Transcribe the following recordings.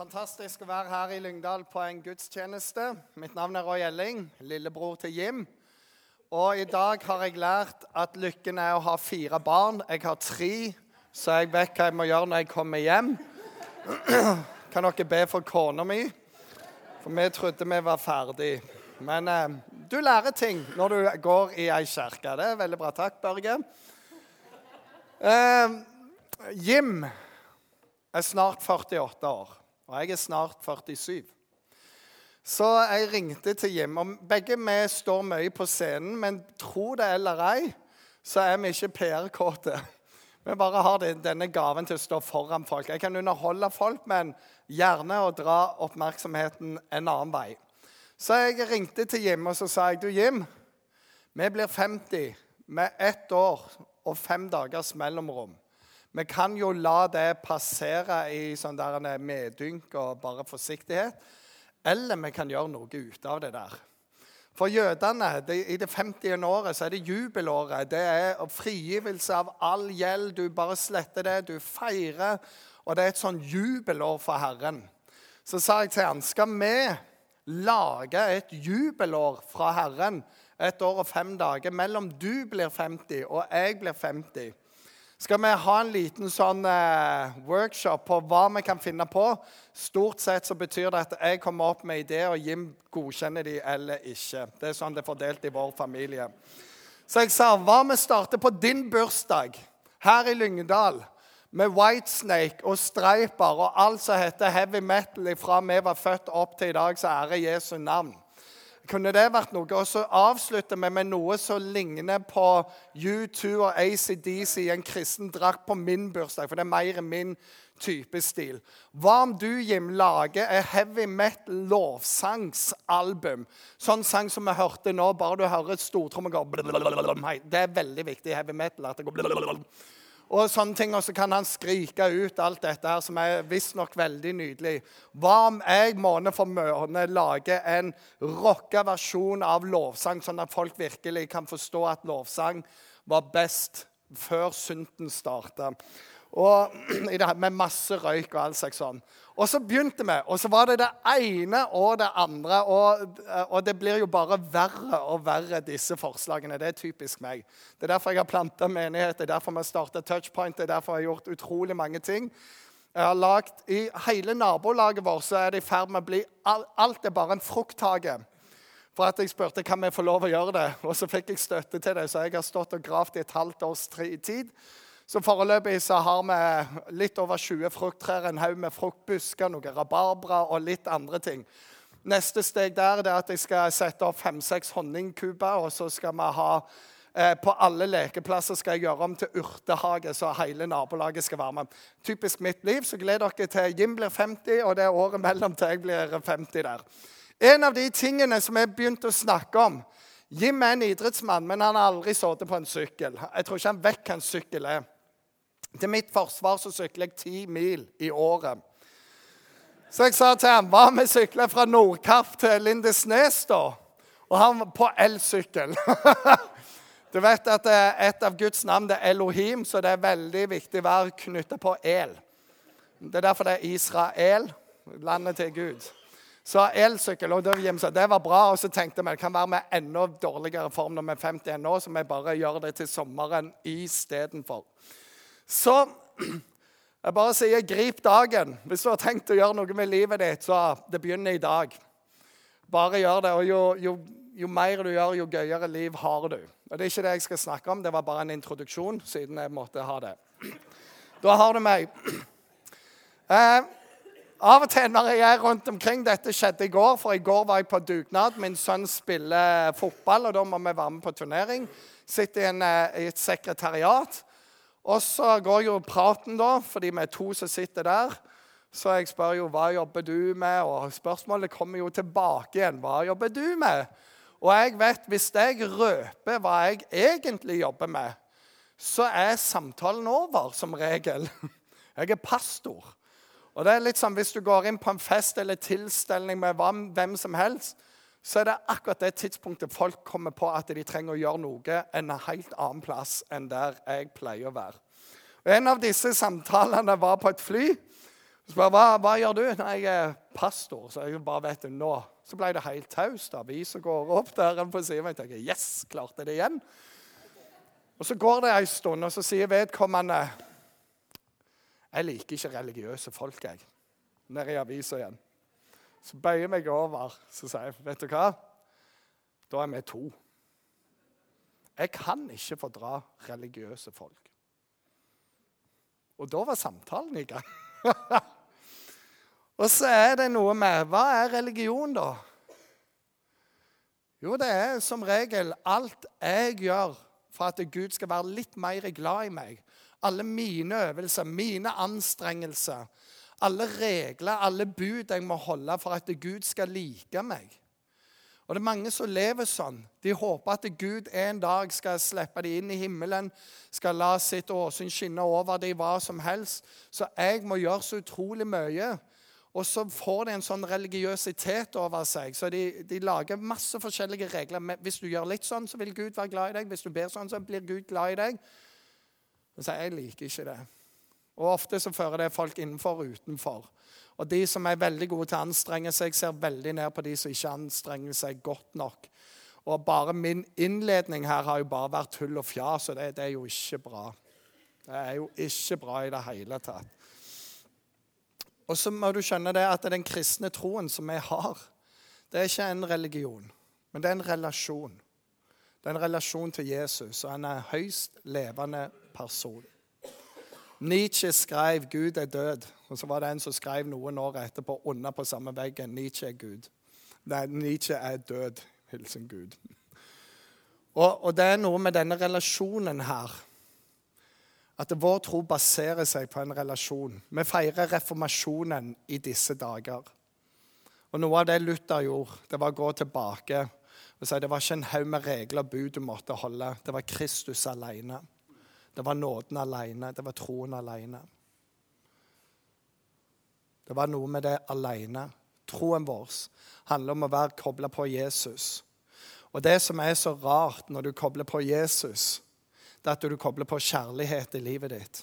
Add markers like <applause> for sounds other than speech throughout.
Fantastisk å være her i Lyngdal på en gudstjeneste. Mitt navn er Roy Elling, lillebror til Jim. Og i dag har jeg lært at lykken er å ha fire barn. Jeg har tre, så jeg vet hva jeg må gjøre når jeg kommer hjem. <clears throat> Kan dere be for kona mi? For vi trodde vi var ferdig. Men eh, du lærer ting når du går i ei kirke. Det er veldig bra. Takk, Børge. Eh, Jim er snart 48 år. Og jeg er snart 47. Så jeg ringte til Jim. og Begge vi står mye på scenen, men tro det eller ei, så er vi ikke PR-kåte. Vi bare har denne gaven til å stå foran folk. Jeg kan underholde folk, men gjerne å dra oppmerksomheten en annen vei. Så jeg ringte til Jim og så sa jeg, du Jim, vi blir 50 med ett år og fem dagers mellomrom. Vi kan jo la det passere i sånn der medynk og bare forsiktighet. Eller vi kan gjøre noe ut av det der. For jødene det, i det 50. året så er det jubelåret. Det er frigivelse av all gjeld. Du bare sletter det, du feirer. Og det er et sånn jubelår for Herren. Så sa jeg til han, skal vi lage et jubelår fra Herren et år og fem dager mellom du blir 50 og jeg blir 50? Skal vi ha en liten sånn eh, workshop på hva vi kan finne på. Stort sett så betyr det at jeg kommer opp med ideer, og Jim godkjenner de eller ikke. Det er sånn det er fordelt i vår familie. Så jeg sa hva vi starter på din bursdag her i Lyngdal? Med Whitesnake og streiper og alt som heter heavy metal fra vi var født opp til i dag, så ære Jesu navn. Kunne det vært noe? Og så avslutter vi med noe som ligner på U2 og ACDC i en kristen drakt på min bursdag, for det er mer min type stil. Hva om du, Jim, lager et heavy metal lovsangsalbum? Sånn sang som vi hørte nå, bare du hører et stortromme gå Det er veldig viktig i heavy metal at det går og sånne ting, og så kan han skrike ut alt dette her, som er visstnok veldig nydelig. Hva om jeg måned for måned lager en rocka versjon av lovsang, sånn at folk virkelig kan forstå at lovsang var best før synden starta? Og, <clears throat> med masse røyk og all slags sånn. Og så begynte vi, og så var det det ene og det andre. Og, og, det blir jo bare verre og verre, disse forslagene. Det er typisk meg. Det er derfor jeg har planta menighet, det er derfor vi har starta Touchpoint, det er derfor jeg har gjort utrolig mange ting. Jeg har lagt, I hele nabolaget vårt så er det i ferd med å bli Alt er bare en frukthage. For at jeg spurte kan vi få lov å gjøre det, og så fikk jeg støtte til det. Så jeg har stått og gravd i et halvt års tid. Så Foreløpig så har vi litt over 20 frukttrær, en haug med fruktbusker, noe rabarbra og litt andre ting. Neste steg der er at jeg skal sette opp fem-seks honningkuber. Og så skal vi ha eh, På alle lekeplasser skal jeg gjøre om til urtehage, så hele nabolaget skal være med. Typisk mitt liv. Så gleder dere til Jim blir 50, og det er året mellom til jeg blir 50 der. En av de tingene som jeg begynte å snakke om Jim er en idrettsmann, men han har aldri sittet på en sykkel. Jeg tror ikke han vet hva en sykkel er. Til mitt forsvar så sykler jeg ti mil i året. Så jeg sa til ham hva om vi sykler fra Nordkapp til Lindesnes, da? Og han var på elsykkel. <laughs> du vet at et av Guds navn er Elohim, så det er veldig viktig å være knytta på el. Det er derfor det er Israel, landet til Gud. Så elsykkel, og det var bra. Og så tenkte vi det kan være med enda dårligere form når vi er 50 nå, så vi bare gjør det til sommeren istedenfor. Så jeg bare sier grip dagen. Hvis du har tenkt å gjøre noe med livet ditt, så det begynner i dag. Bare gjør det. Og jo, jo, jo mer du gjør, jo gøyere liv har du. Og Det er ikke det jeg skal snakke om, det var bare en introduksjon, siden jeg måtte ha det. Da har du meg. Eh, av og til når jeg er rundt omkring Dette skjedde i går, for i går var jeg på dugnad. Min sønn spiller fotball, og da må vi være med på turnering. Sitter i, en, eh, i et sekretariat. Og så går jo praten, da, fordi vi er to som sitter der. Så jeg spør jo hva jobber du med, og spørsmålet kommer jo tilbake igjen. Hva jobber du med? Og jeg vet, hvis jeg røper hva jeg egentlig jobber med, så er samtalen over, som regel. <laughs> Jeg er pastor. Og det er litt sånn, Hvis du går inn på en fest eller tilstelning med hvem som helst, så er det akkurat det tidspunktet folk kommer på at de trenger å gjøre noe en helt annen plass enn der jeg pleier å være. Og En av disse samtalene var på et fly. Så bare, hva, hva gjør du? Nei, jeg er pastor. Så jeg bare vet det nå. Så ble det helt taust. Avisa går opp der på siden. Jeg tenker yes, klarte det igjen. Og Så går det en stund, og så sier vedkommende Jeg liker ikke religiøse folk, jeg. Nede i avisa igjen. Så bøyer jeg meg over så sier jeg, vet du hva? Da er vi to. Jeg kan ikke fordra religiøse folk. Og da var samtalen i gang. <laughs> og så er det noe med Hva er religion, da? Jo, det er som regel alt jeg gjør for at Gud skal være litt mer glad i meg. Alle mine øvelser, mine anstrengelser, alle regler, alle bud jeg må holde for at Gud skal like meg. Og det er mange som lever sånn. De håper at Gud en dag skal slippe dem inn i himmelen, skal la sitt åsyn skinne over dem hva som helst. Så jeg må gjøre så utrolig mye. Og så får de en sånn religiøsitet over seg. Så de, de, lager masse forskjellige regler. Hvis du gjør litt sånn, så vil Gud være glad i deg. Hvis du ber sånn, så blir Gud glad i deg. Men så jeg liker ikke det. Og ofte så fører det folk innenfor og utenfor. Og de som er veldig gode til å anstrenge seg, ser veldig ned på de som ikke anstrenger seg godt nok. Og bare min innledning her har jo bare vært tull og fjas, og det, det er jo ikke bra. Det er jo ikke bra i det hele tatt. Og så må du skjønne det at den kristne troen som vi har, det er ikke en religion, men det er en relasjon. Det er en relasjon til Jesus, og han er en høyst levende person. Nietzsche skrev 'Gud er død', og så var det en som skrev noen år etterpå under på samme veggen 'Nietzsche er Gud'. Nei, Nietzsche er død. Hilsen Gud. Og, og, det er noe med denne relasjonen her at vår tro baserer seg på en relasjon. Vi feirer reformasjonen i disse dager. Og Noe av det Luther gjorde, det var å gå tilbake og si det var ikke en haug med regler og bud du måtte holde. Det var Kristus alene. Det var nåden alene. Det var troen alene. Det var noe med det alene. Troen vår handler om å være kobla på Jesus. Og det som er så rart når du kobler på Jesus, det er at du kobler på kjærlighet i livet ditt.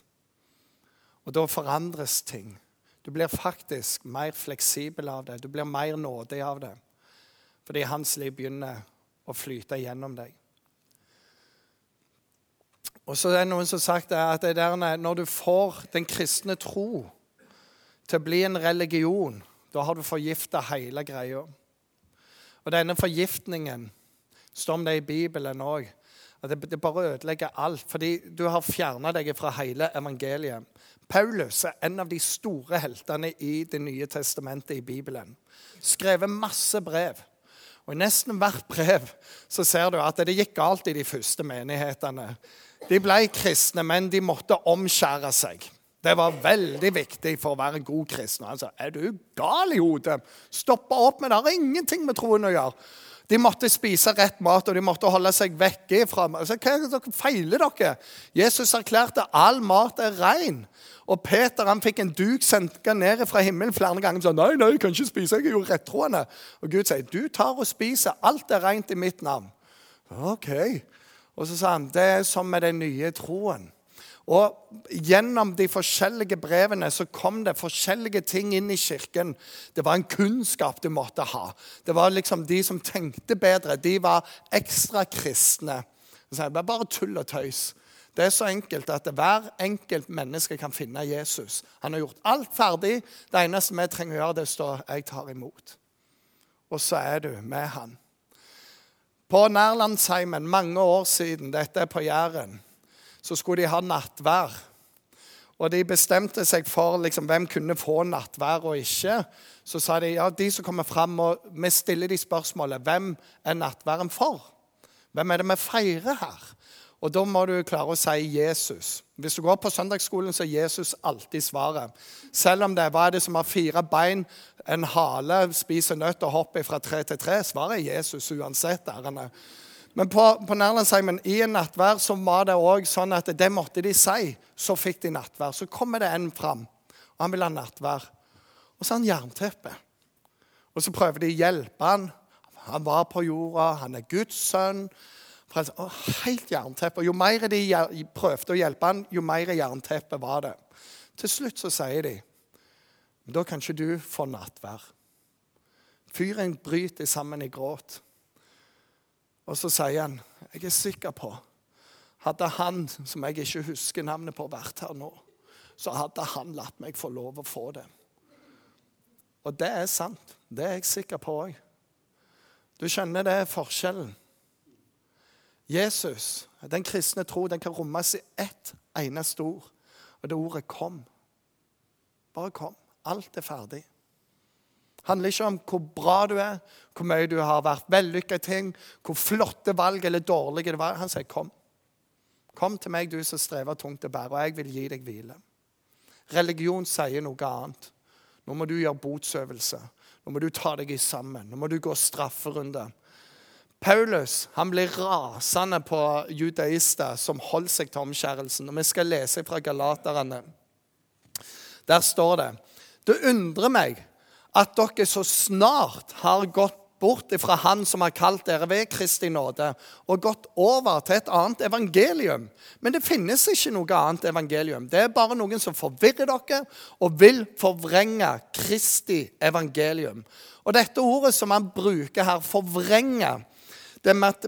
Og da forandres ting. Du blir faktisk mer fleksibel av det. Du blir mer nådig av det. Fordi hans liv begynner å flyte gjennom deg. Og så er det noen som har sagt at der, når du får den kristne tro til å bli en religion, da har du forgifta hele greia. Og denne forgiftningen står om det i Bibelen òg. Det, bare ødelegger alt. Fordi du har fjerna deg fra hele evangeliet. Paulus er en av de store heltene i Det nye testamentet i Bibelen. Skrevet masse brev. Og I nesten hvert brev så ser du at det gikk galt i de første menighetene. De ble kristne, men de måtte omskjære seg. Det var veldig viktig for å være god kristen. Han sa, 'Er du gal i hodet?' Stopp opp med det. har ingenting med troen å gjøre. De måtte spise rett mat, og de måtte holde seg vekke fra Hva er det dere feiler dere? Jesus erklærte all mat er ren. Og Peter han fikk en duk sendt ned fra himmelen flere ganger. Han sa, nei, nei, jeg kan ikke spise, jeg er jo rettroende. Og Gud sier, du tar og spiser. Alt er rent i mitt navn. Ok. Og så sa han det er som med den nye troen. Og Gjennom de forskjellige brevene så kom det forskjellige ting inn i kirken. Det var en kunnskap du måtte ha. Det var liksom De som tenkte bedre, de var ekstra kristne. Det var bare tull og tøys. Det er så enkelt at hver enkelt menneske kan finne Jesus. Han har gjort alt ferdig. Det eneste vi trenger å gjøre, det står 'Jeg tar imot'. Og så er du med han. På Nærlandsheimen mange år siden, dette er på Jæren, så skulle de ha nattvær. Og de bestemte seg for liksom, hvem kunne få nattvær og ikke. Så sa de ja, de som kommer fram, og vi stiller de spørsmålet hvem er nattværen for? Hvem er det vi feirer her? Og da må du klare å si Jesus. Hvis du går på søndagsskolen, så er Jesus alltid svaret. Selv om det er hva er det som har fire bein, en hale, spiser nøtt og hopper fra tre til tre, svaret er Jesus uansett. Ærende. Men på, på Nærlandsheimen i nattvær så var det òg sånn at det måtte de si. Så fikk de nattvær. Så kommer det en fram, og han vil ha nattvær. Og så har han jernteppe. Og så prøver de å hjelpe han. Han var på jorda, han er Guds sønn. Og helt jernteppe. Jo mer de prøvde å hjelpe han, jo mer jernteppe var det. Til slutt så sier de Da kan ikke du få nattvær. Fyren bryter sammen i gråt. Og så sier han, 'Jeg er sikker på Hadde han, som jeg ikke husker navnet på, vært her nå, så hadde han latt meg få lov å få det.' Og det er sant. Det er jeg sikker på òg. Du skjønner det er forskjellen. Jesus, den kristne tro, den kan rommes i ett eneste ord. Og det ordet 'kom'. Bare kom. Alt er ferdig. Handler ikke om hvor bra du er, hvor mye du har vært vellykka i ting, hvor flotte valg eller dårlige det var. Han sier, 'Kom. Kom til meg, du som strever tungt å bære, og jeg vil gi deg hvile.' Religion sier noe annet. Nå må du gjøre botsøvelse. Nå må du ta deg sammen. Nå må du gå strafferunde. Paulus han blir rasende på judaister som holder seg til omskjærelsen. Og Vi skal lese fra Galaterne. Der står det Det undrer meg at dere så snart har gått bort fra Han som har kalt dere ved Kristi nåde, og gått over til et annet evangelium. Men det finnes ikke noe annet evangelium. Det er bare noen som forvirrer dere og vil forvrenge Kristi evangelium. Og dette ordet som han bruker her, forvrenge, det, med,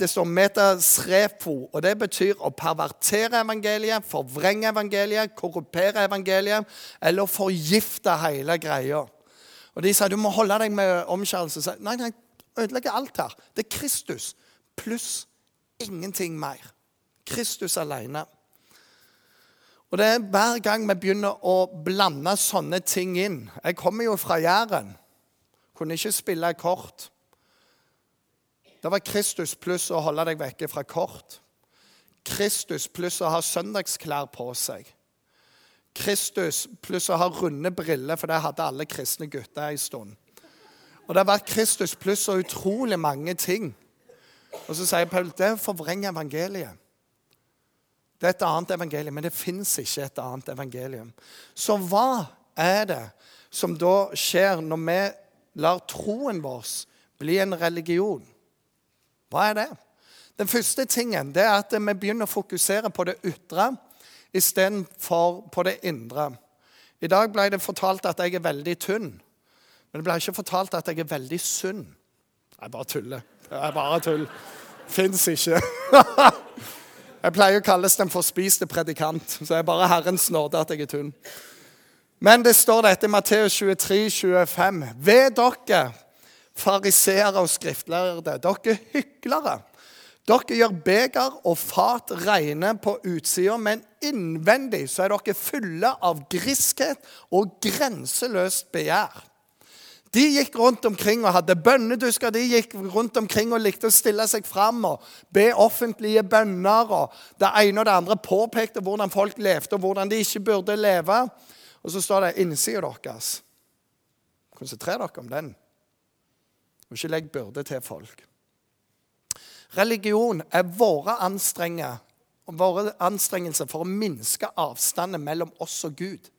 det står metasrefo, og det betyr å pervertere evangeliet, forvrenge evangeliet, korrupere evangeliet eller forgifte hele greia. Og De sier du må holde deg med omskjærelse. Nei, nei, ødelegger alt her. Det er Kristus pluss ingenting mer. Kristus alene. Og det er Hver gang vi begynner å blande sånne ting inn Jeg kommer jo fra Jæren. Kunne ikke spille kort. Det var Kristus pluss å holde deg vekke fra kort. Kristus pluss å ha søndagsklær på seg. Kristus pluss å ha runde briller, for det hadde alle kristne gutter en stund. Og det har vært Kristus pluss og utrolig mange ting. Og så sier Paul det forvrenger evangeliet. Det er et annet evangelium, men det fins ikke et annet evangelium. Så hva er det som da skjer når vi lar troen vår bli en religion? Hva er det? Den første tingen det er at vi begynner å fokusere på det ytre istedenfor på det indre. I dag ble det fortalt at jeg er veldig tynn. Men det ble ikke fortalt at jeg er veldig sunn. Jeg bare tuller. Jeg bare tull. Fins ikke. <laughs> Jeg pleier å kalles den forspiste predikant, så jeg er bare Herrens nåde at jeg er tynn. Men det står dette i Matteus 23, 25. Ved dere, fariseere og skriftlærere, dere hyklere. Dere gjør beger og fat rene på utsida, men innvendig så er dere fulle av griskhet og grenseløst begjær. De gikk rundt omkring og hadde bønnedusker. De gikk rundt omkring og likte å stille seg fram og be offentlige bønner. og Det ene og det andre påpekte hvordan folk levde, og hvordan de ikke burde leve. Og så står det innsida deres. Konsentrer dere om den, og ikke legg byrde til folk. Religion er våre våre anstrengelser for å minske avstanden mellom oss og Gud.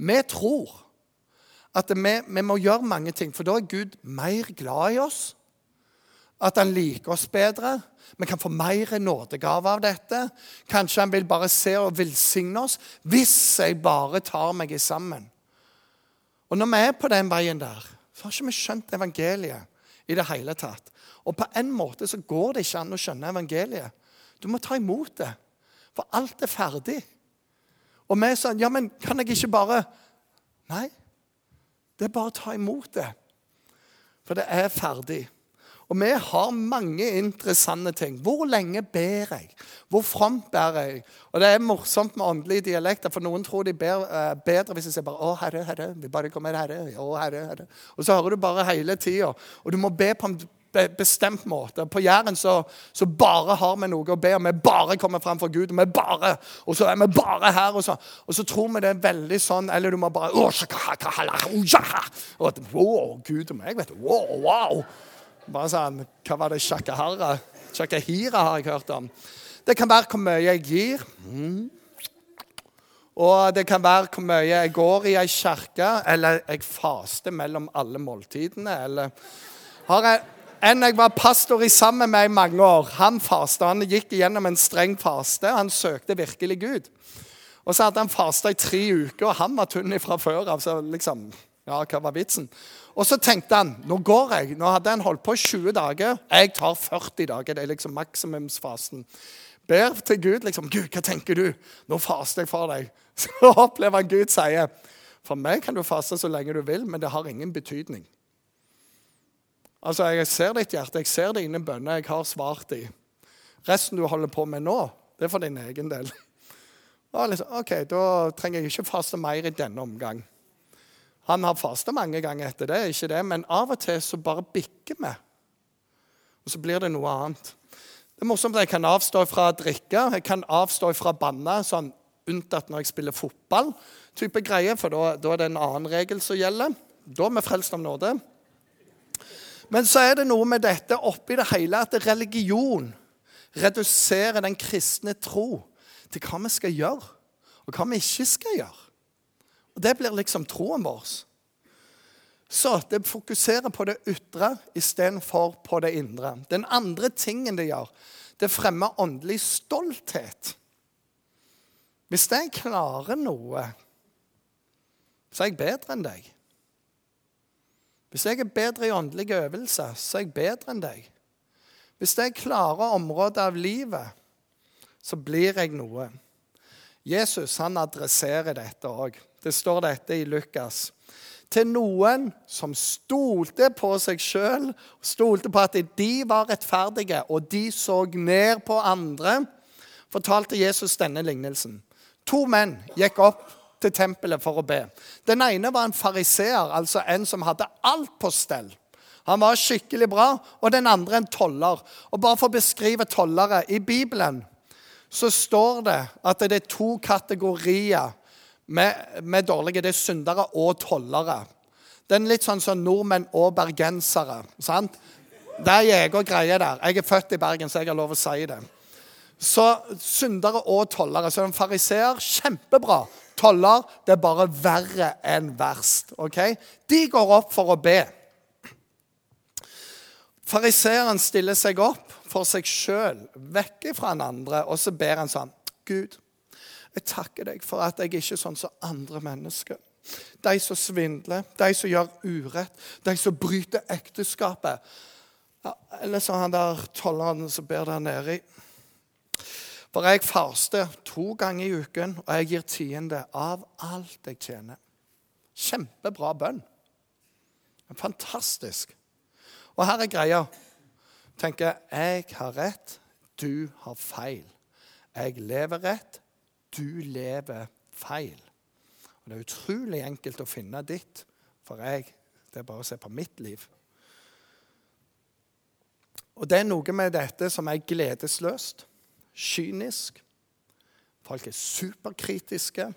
Vi tror at vi, vi, må gjøre mange ting, for da er Gud mer glad i oss. At han liker oss bedre. Vi kan få mer nådegave av dette. Kanskje han vil bare se og velsigne oss hvis jeg bare tar meg sammen. Og når vi er på den veien der, så har ikke vi skjønt evangeliet i det hele tatt. Og på en måte så går det ikke an å skjønne evangeliet. Du må ta imot det, for alt er ferdig. Og vi sa ja, men kan jeg ikke bare Nei, det er bare å ta imot det. For det er ferdig. Og vi har mange interessante ting. Hvor lenge ber jeg? Hvor fromt ber jeg? Og Det er morsomt med åndelige dialekter, for noen tror de ber uh, bedre hvis de sier bare 'Å, Herre, Herre'. Vi bare kommer, Herre. Å, Herre, Herre. Og så hører du bare hele tida. Og du må be på en bestemt måte. På Jæren så, så, bare har vi noe å be om. Vi bare kommer fram for Gud. Og, vi bare, og så er vi bare her. Og så, og så tror vi det er veldig sånn Eller du må bare Å, Gud og meg, vet du. Wow, wow. Bare sånn Hva var det shakahara? Shakahira har jeg hørt om. Det kan være hvor mye jeg gir. Mm. Og det kan være hvor mye jeg går i ei kirke, eller jeg faster mellom alle måltidene, eller har jeg en jeg var pastor i sammen med i mange år, han fasta. Han gikk igjennom en streng faste. Han søkte virkelig Gud. Og så hadde han fasta i tre uker, og han var tynn fra før av. så liksom, ja, hva var vitsen? Og så tenkte han nå går jeg. Nå hadde han holdt på 20 dager. Jeg tar 40 dager. Det er liksom maksimumsfasen. Ber til Gud liksom, 'Gud, hva tenker du? Nå faster jeg for deg.' <laughs> Så opplever han Gud sier, 'For meg kan du faste så lenge du vil, men det har ingen betydning.' Altså, Jeg ser ditt hjerte, jeg ser dine bønner, jeg har svart i. Resten du holder på med nå, det er for din egen del. <laughs> Liksom, ok, Da trenger jeg ikke faste mer i denne omgang. Han har fasta mange ganger etter det, ikke det, men av og til så bare bikker vi. Og så blir det noe annet. Det er morsomt at Jeg kan avstå fra å drikke, jeg kan avstå fra å banne, sånn, unntatt når jeg spiller fotball. type greie, For da, da er det en annen regel som gjelder. Da er vi frelst av nåde. Men så er det noe med dette oppi det hele at religion reduserer den kristne tro til hva vi skal gjøre, og hva vi ikke skal gjøre. Og Det blir liksom troen vår. Så det fokuserer på det ytre istedenfor på det indre. Den andre tingen det gjør, det fremmer åndelig stolthet. Hvis jeg klarer noe, så er jeg bedre enn deg. Hvis jeg er bedre i åndelige øvelser, så er jeg bedre enn deg. Hvis jeg klarer områder av livet, så blir jeg noe. Jesus han adresserer dette òg. Det står dette i Lukas. Til noen som stolte på seg sjøl, stolte på at de var rettferdige, og de så ned på andre, fortalte Jesus denne lignelsen. To menn gikk opp til tempelet for å be. Den ene var en fariseer, altså en som hadde alt på stell. Han var skikkelig bra. Og den andre en toller. Og bare for å beskrive tollere I Bibelen så står det at det er to kategorier med, med dårlige. Det er syndere og tollere. Det er litt sånn som nordmenn og bergensere. sant? Det er jeg og greier der. Jeg er født i Bergen, så jeg har lov å si det. Så syndere og tollere. Så en fariseer kjempebra. Toller det er bare verre enn verst. ok? De går opp for å be. Fariseeren stiller seg opp for seg sjøl, vekk fra en andre, og så ber han sånn Gud, jeg takker deg for at jeg ikke er sånn som andre mennesker. De som svindler, de som gjør urett, de som bryter ekteskapet. Ja, eller så han der tolleren som ber der nede. For jeg faster to ganger i uken, og jeg gir tiende av alt jeg tjener. Kjempebra bønn. Fantastisk. Og her er greia. tenker jeg har rett, du har feil. Jeg lever rett, du lever feil. Og Det er utrolig enkelt å finne ditt, for jeg, det er bare å se på mitt liv. Og det er noe med dette som er gledesløst, kynisk. Folk er superkritiske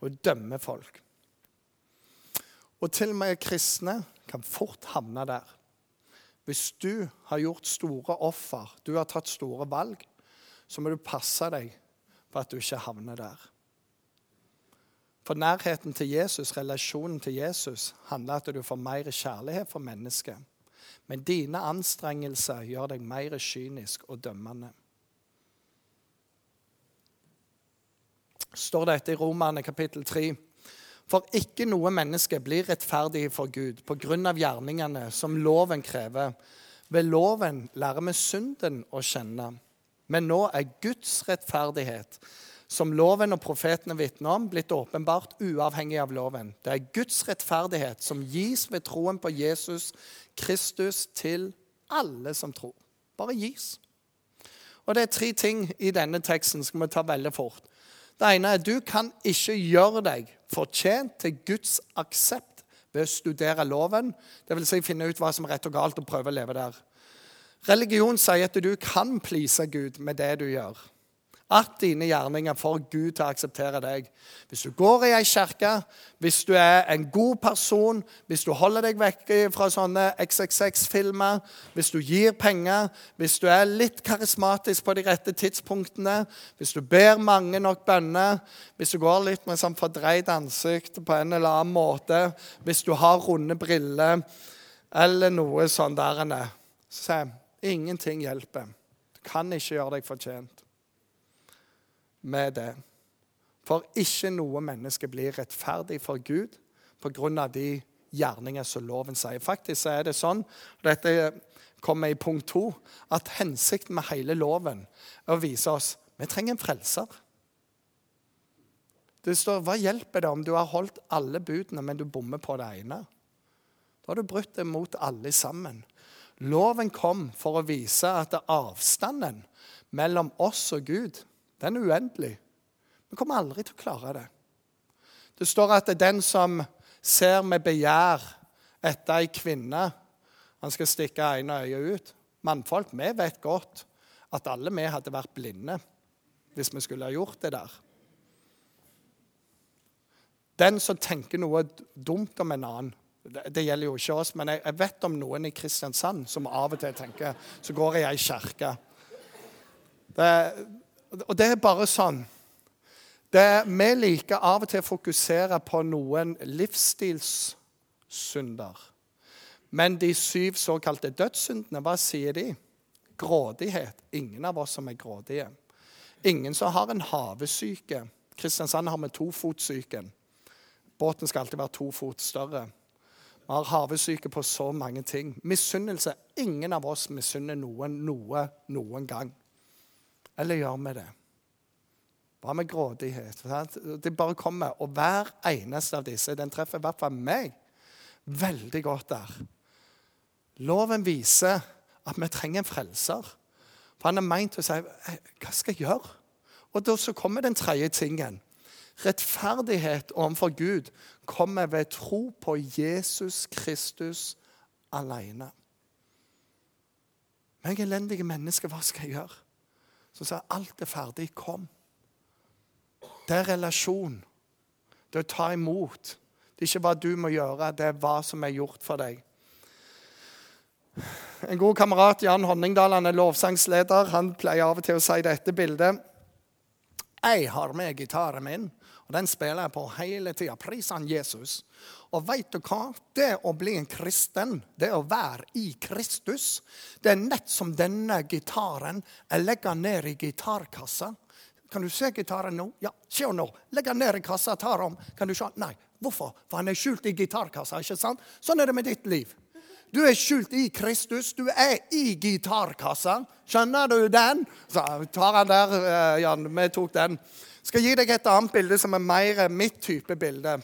og dømmer folk. Og til og med kristne kan fort havne der. Hvis du har gjort store offer, du har tatt store valg, så må du passe deg for at du ikke havner der. For nærheten til Jesus, relasjonen til Jesus, handler at du får mer kjærlighet for mennesket. Men dine anstrengelser gjør deg mer kynisk og dømmende. Står dette i Romerne kapittel 3. For ikke noe menneske blir rettferdig for Gud på grunn av gjerningene som loven krever. Ved loven lærer vi synden å kjenne. Men nå er Guds rettferdighet, som loven og profetene vitner om, blitt åpenbart uavhengig av loven. Det er Guds rettferdighet som gis ved troen på Jesus Kristus til alle som tror. Bare gis. Og Det er tre ting i denne teksten som vi ta veldig fort. Det ene er du kan ikke gjøre deg fortjent til Guds aksept ved å studere loven, dvs. Si finne ut hva som er rett og galt, og prøve å leve der. Religion sier at du kan please Gud med det du gjør at dine gjerninger får Gud til å akseptere deg. Hvis du går i ei kirke, hvis du er en god person, hvis du holder deg vekk fra sånne XXX-filmer, hvis du gir penger, hvis du er litt karismatisk på de rette tidspunktene, hvis du ber mange nok bønner, hvis du går litt med sånn fordreid ansikt på en eller annen måte, hvis du har runde briller eller noe sånn der Se, ingenting hjelper. Du kan ikke gjøre deg fortjent med det. For ikke noe menneske blir rettferdig for Gud pga. de gjerninger som loven sier. Faktisk er det sånn, og dette kommer i punkt to, at hensikten med hele loven er å vise oss vi trenger en frelser. Det står hva hjelper det om du har holdt alle budene, men du bommer på det ene? Da har du brutt det mot alle sammen. Loven kom for å vise at avstanden mellom oss og Gud den er uendelig. Vi kommer aldri til å klare det. Det står at det er den som ser med begjær etter ei kvinne, han skal stikke ene øyet ut. Mannfolk, vi vet godt at alle vi hadde vært blinde hvis vi skulle ha gjort det der. Den som tenker noe dumt om en annen det, gjelder jo ikke oss, men jeg, vet om noen i Kristiansand som av og til tenker Så går jeg i ei kirke. Og det er bare sånn. Det, vi liker av og til å fokusere på noen livsstilssynder. Men de syv såkalte dødssyndene, hva sier de? Grådighet. Ingen av oss som er grådige. Ingen som har en havesyke. Kristiansand har med tofotsyken. Båten skal alltid være to fot større. Vi har havesyke på så mange ting. Misunnelse. Ingen av oss misunner noen noe noen gang. Eller gjør vi det? Hva med grådighet? Det bare kommer. Og hver eneste av disse den treffer i hvert fall meg veldig godt der. Loven viser at vi trenger en frelser. For han er meint å si hva skal jeg gjøre? Og da så kommer den tredje tingen. Rettferdighet overfor Gud kommer ved tro på Jesus Kristus alene. Men jeg elendige menneske, hva skal jeg gjøre? Så sa alt er ferdig, kom. Det er relasjon. Det er å ta imot. Det er ikke hva du må gjøre, det er hva som er gjort for deg. En god kamerat, Jan Honningdal, han er lovsangsleder. Han pleier av og til å si dette bildet. Jeg har med gitaren min, og den spiller jeg på hele tida. Pris han Jesus. Og veit du hva? Det å bli en kristen, det å være i Kristus, det er nett som denne gitaren jeg legger ned i gitarkassa. Kan du se gitaren nå? Ja, se nå. Legg den ned i kassa, tar om. Kan du se? Nei. Hvorfor? For han er skjult i gitarkassa. ikke sant? Sånn er det med ditt liv. Du er skjult i Kristus. Du er i gitarkassa. Skjønner du den? Så tar han der, Ja, Jan. Vi tok den. Skal gi deg et annet bilde som er mer mitt type bilde.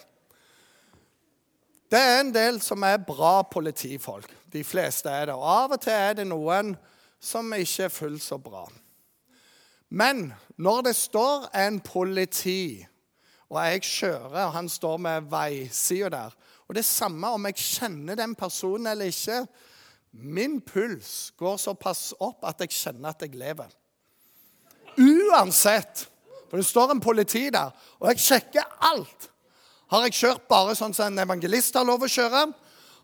Det er en del som er bra politifolk. De fleste er det. Og av og til er det noen som ikke er fullt så bra. Men når det står en politi, og jeg kjører, og han står med veisida der Og det samme om jeg kjenner den personen eller ikke. Min puls går såpass opp at jeg kjenner at jeg lever. Uansett. For det står en politi der, og jeg sjekker alt. Har jeg kjørt bare sånn som en evangelist har lov å kjøre?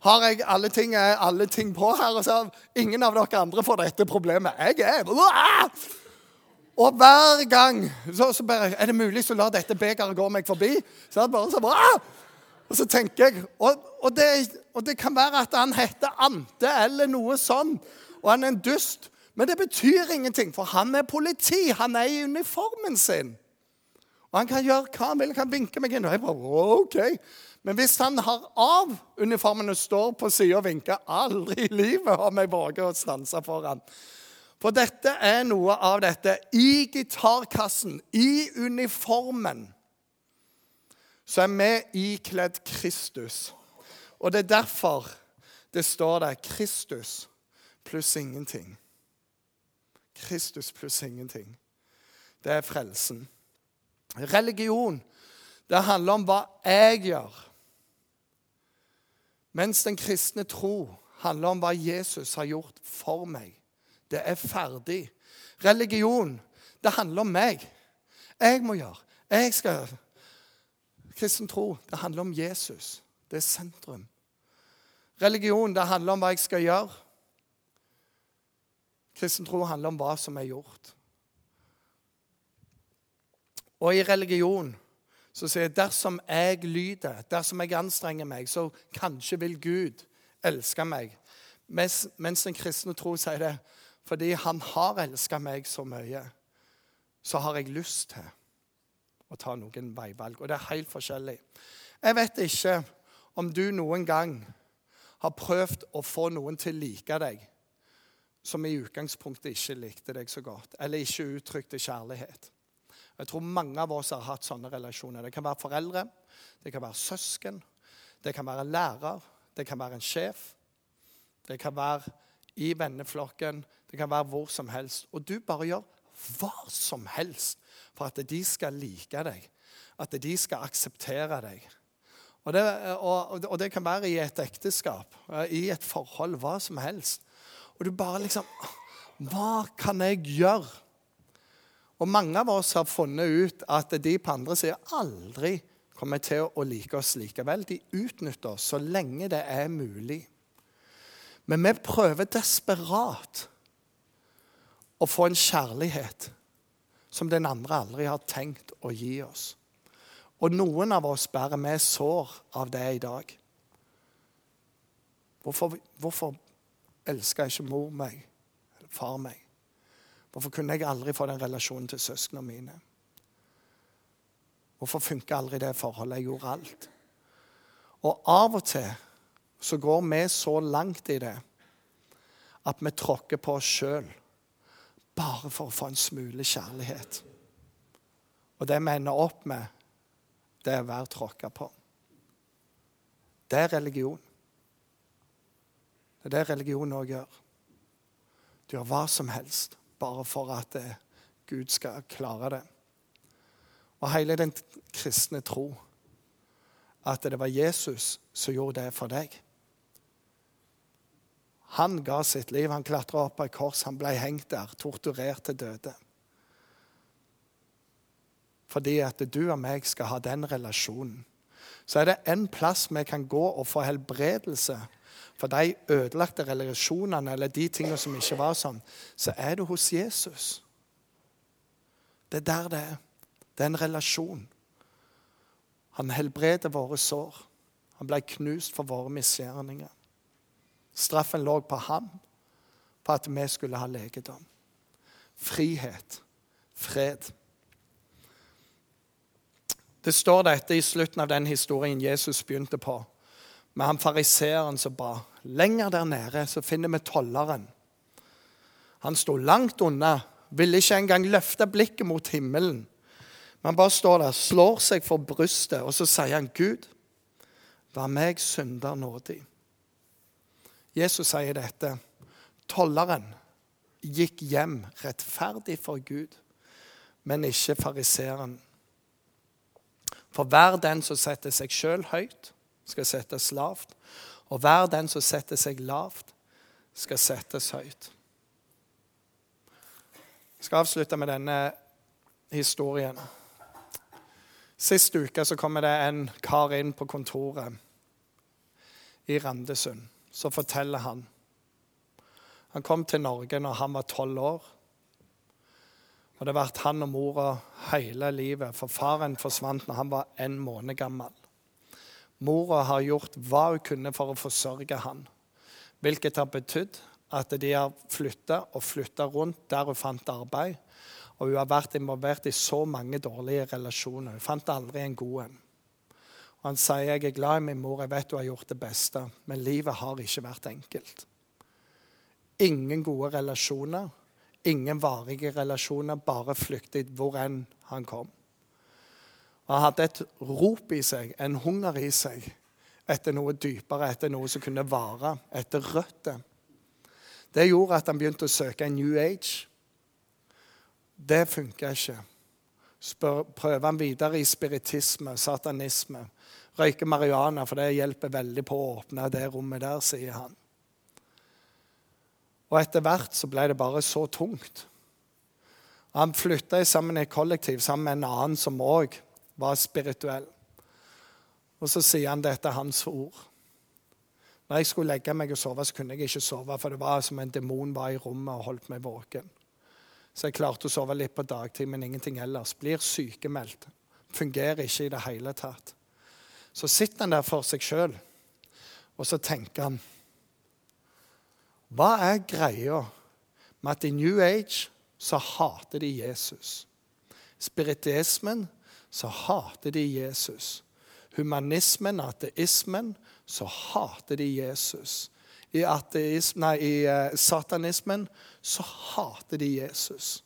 Har jeg alle ting, alle ting på her? Og så ingen av dere andre får dette problemet. Jeg er og hver gang så, så bare, Er det mulig så la dette begeret gå meg forbi? Så jeg bare så bare, Og så tenker jeg og, og, det, og, det, kan være at han heter Ante eller noe sånn, og han er en dust. Men det betyr ingenting, for han er politi. Han er i uniformen sin. Og han kan gjøre hva han vil. Han kan vinke meg inn. Og jeg bare, ok. Men hvis han har av uniformen og står på sida og vinker Aldri i livet har jeg våget å stanse foran. For dette er noe av dette. I gitarkassen, i uniformen, så er vi ikledd Kristus. Og det er derfor det står der Kristus pluss ingenting. Kristus pluss ingenting. Det er frelsen. Religion, det handler om hva jeg gjør. Mens den kristne tro handler om hva Jesus har gjort for meg. Det er ferdig. Religion, det handler om meg. Jeg må gjøre. Jeg skal Kristen tro, det handler om Jesus. Det er sentrum. Religion, det handler om hva jeg skal gjøre. Kristen tro handler om hva som er gjort. Og i religion så sier jeg dersom jeg lyder, dersom jeg anstrenger meg, så kanskje vil Gud elske meg. Mens, mens den kristne tro sier det fordi han har elska meg så mye, så har jeg lyst til å ta noen veivalg. Og det er helt forskjellig. Jeg vet ikke om du noen gang har prøvd å få noen til å like deg som i utgangspunktet ikke likte deg så godt, eller ikke uttrykte kjærlighet. Jeg tror mange av oss har hatt sånne relasjoner. Det kan være foreldre, det kan være søsken, det kan være lærer, det kan være en sjef. Det kan være i venneflokken, det kan være hvor som helst. Og du bare gjør hva som helst for at de skal like deg, at de skal akseptere deg. Og det, og, og det kan være i et ekteskap, i et forhold, hva som helst. Og du bare liksom Hva kan jeg gjøre? Og mange av oss har funnet ut at de på andre sida aldri kommer til å like oss likevel. De utnytter oss så lenge det er mulig. Men vi prøver desperat å få en kjærlighet som den andre aldri har tenkt å gi oss. Og noen av oss bærer med sår av det i dag. Hvorfor, hvorfor elska ikke mor meg, eller far meg? Hvorfor kunne jeg aldri få den relasjonen til søsknene mine? Hvorfor funka aldri det forholdet? Jeg gjorde alt. Og av og til så går vi så langt i det at vi tråkker på oss sjøl bare for å få en smule kjærlighet. Og det vi ender opp med, det er å være tråkka på. Det er religion. Det er det religion òg gjør. Du gjør hva som helst bare for at eh, Gud skal klare det. Og hele den kristne tro at det var Jesus som gjorde det for deg. Han ga sitt liv. Han klatra opp på et kors, han ble hengt der, torturert til døde. Fordi at du og meg skal ha den relasjonen. Så er det en plass vi kan gå og få helbredelse for de ødelagte relasjonene eller de tingene som ikke var sånn, så er du hos Jesus. Det er der det er. Det er en relasjon. Han helbreder våre sår. Han ble knust for våre misgjerninger. Straffen lå på ham for at vi skulle ha legedom. Frihet. Fred. Det står dette i slutten av den historien Jesus begynte på med han fariseeren som ba. Lenger der nede så finner vi tolleren. Han sto langt unna, ville ikke engang løfte blikket mot himmelen. Men han bare står der, slår seg for brystet, og så sier han, 'Gud, vær meg synder nådig.' Jesus sier dette. Tolleren gikk hjem rettferdig for Gud, men ikke fariseeren. For hver den som setter seg sjøl høyt, skal settes lavt. Og hver den som setter seg lavt, skal settes høyt. Jeg skal avslutte med denne historien. Sist uke så kommer det en kar inn på kontoret i Randesund. Så forteller han. Han kom til Norge når han var tolv år. Og det vært han og mora hele livet, for faren forsvant når han var en måned gammel. Mora har gjort hva hun kunne for å forsørge han, hvilket har betydd at de har flytta og flytta rundt der hun fant arbeid. Og hun har vært involvert i så mange dårlige relasjoner. Hun fant aldri en god en. Og Han sier jeg er glad i min mor, jeg vet hun har gjort det beste, men livet har ikke vært enkelt. Ingen gode relasjoner, ingen varige relasjoner, bare flyktet hvor enn han kom. Han hadde et rop i seg, en hunger i seg, etter noe dypere, etter noe som kunne vare, etter røtter. Det gjorde at han begynte å søke en New Age. Det funka ikke. Spør, prøver han videre i spiritisme, satanisme. Røyke marihuana, for det hjelper veldig på å åpne det rommet der, sier han. Og etter hvert så ble det bare så tungt. Han flytta sammen i kollektiv sammen med en annen som òg var spirituell. Og så sier han dette hans ord. Når jeg skulle legge meg og sove, så kunne jeg ikke sove, for det var som en demon var i rommet og holdt meg våken. Så jeg klarte å sove litt på dagtid, men ingenting ellers. Blir sykemeldt. Fungerer ikke i det hele tatt. Så sitter han der for seg sjøl, og så tenker han Hva er greia med at i New Age så hater de Jesus? Spiritismen så hater de Jesus. Humanismen, ateismen, så hater de Jesus. I, ateism, nei, i uh, satanismen så hater de Jesus.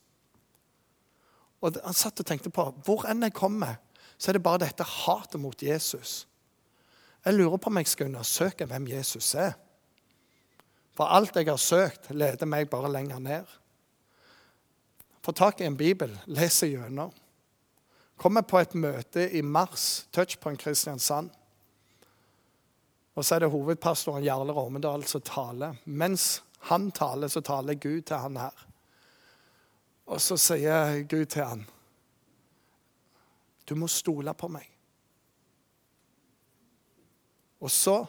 Og Han satt og tenkte på hvor enn jeg kommer, så er det bare dette hatet mot Jesus. Jeg lurer på om jeg skal undersøke hvem Jesus er. For alt jeg har søkt, leder meg bare lenger ned. Få tak i en bibel, les gjennom. Kommer på et møte i mars, Touchpoint Kristiansand. Og så er det hovedpastoren Jarle Romedal som taler. Mens han taler, så taler Gud til han her. Og så sier Gud til han, 'Du må stole på meg'. Og så,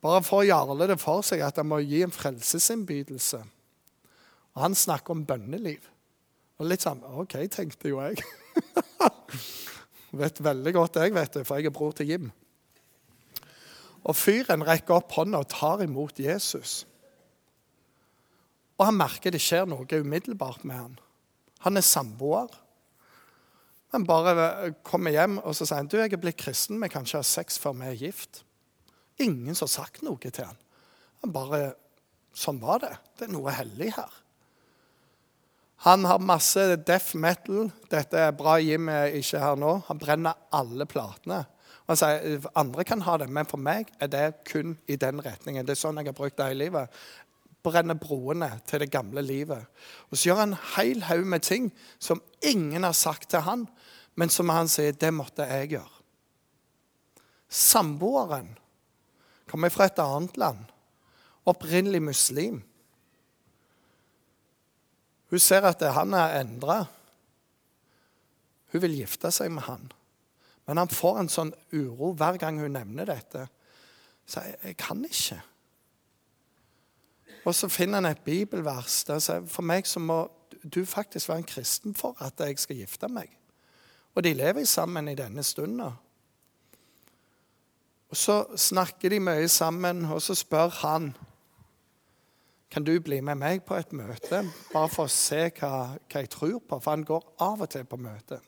bare for Jarle det for seg at han må gi en frelsesinnbydelse Og han snakker om bønneliv. Og litt sånn OK, tenkte jo jeg. <laughs> <laughs> vet veldig godt jeg, vet det, for jeg er bror til Jim. Og fyren rekker opp hånda og tar imot Jesus. Og han merker det skjer noe umiddelbart med han. Han er samboer. Han bare kommer hjem og så sier han, du, jeg er blitt kristen, vi kan ikke ha sex før vi er gift. Ingen som har sagt noe til han. Han bare Sånn var det. Det er noe hellig her. Han har masse deaf metal. Dette er bra Jim er ikke her nå. Han brenner alle platene. Han sier andre kan ha det, men for meg er det kun i den retningen. Det er sånn jeg har brukt det hele livet brenner broene til det gamle livet. Og Så gjør han en hel haug med ting som ingen har sagt til han, men som han sier det måtte jeg gjøre. Samboeren kommer fra et annet land, opprinnelig muslim. Hun ser at han er endra. Hun vil gifte seg med han. Men han får en sånn uro hver gang hun nevner dette. Så jeg, jeg kan ikke. Og så finner han et bibelvers der sier for meg så må du faktisk være en kristen for at jeg skal gifte meg. Og de lever sammen i denne stunden. Og Så snakker de mye sammen, og så spør han kan du bli med meg på et møte, bare for å se hva, hva jeg tror på. For han går av og til på møte.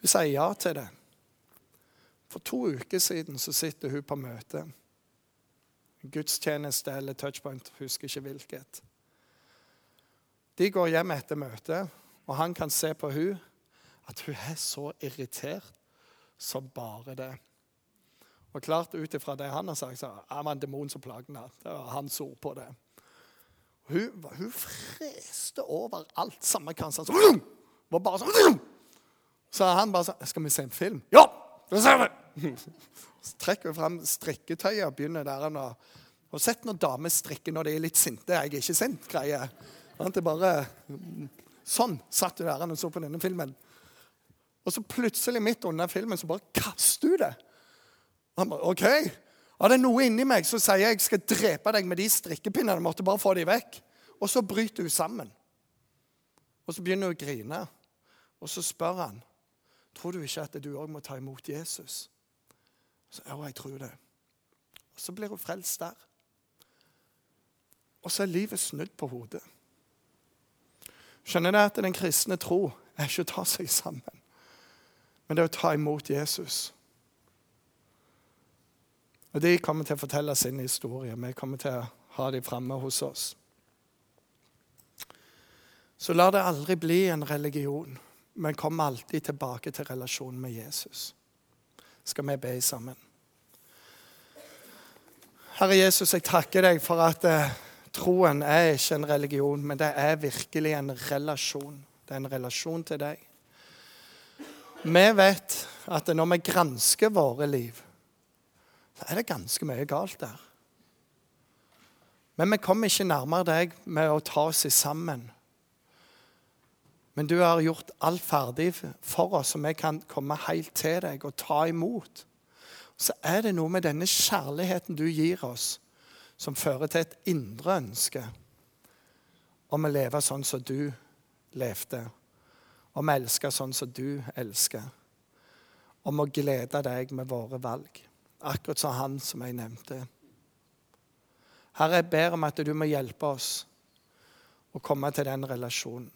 Hun sier ja til det. For to uker siden så sitter hun på møte gudstjeneste eller touchpoint, husker ikke hvilket. De går hjem etter møtet, og han kan se på hun at hun er så irritert som bare det. Og klart ut ifra det han har sagt, så er det en demon som plager henne. Det var hans ord på det. Hun, hun freste over alt. Samme hva han sa. var bare sånn Så han bare sa 'Skal vi se en film?' 'Ja, det ser vi!' Så trekker hun fram strikketøyet og begynner der. Og, har sett når damer strikker når de er litt sinte. Jeg er ikke sint, greie. Det bare Sånn satt hun der og så på denne filmen. Og så plutselig, midt under filmen, så bare kaster hun det. Han bare, OK. Ja, det er noe inni meg som sier jeg skal drepe deg med de strikkepinnene. Måtte bare få dem vekk. Og så bryter hun sammen. Og så begynner hun å grine. Og så spør han tror du ikke at du òg må ta imot Jesus. Så, ja, jeg tror det. Og Så blir hun frelst der. Og så er livet snudd på hodet. Skjønner dere at den kristne tro er ikke å ta seg sammen, men det er å ta imot Jesus. Og De kommer til å fortelle sin historie. Vi kommer til å ha dem framme hos oss. Så la det aldri bli en religion, men kom alltid tilbake til relasjonen med Jesus skal vi be sammen. Herre Jesus, jeg takker deg for at eh, troen er ikke en religion, men det er virkelig en relasjon. Det er en relasjon til deg. Vi vet at når vi gransker våre liv, så er det ganske mye galt der. Men vi kommer ikke nærmere deg med å ta oss sammen men du har gjort alt ferdig for oss, så vi kan komme helt til deg og ta imot. Så er det noe med denne kjærligheten du gir oss, som fører til et indre ønske om å leve sånn som du levde. Om å elske sånn som du elsker. Om å glede deg med våre valg. Akkurat som han som jeg nevnte. Herre, jeg ber om at du må hjelpe oss å komme til den relasjonen.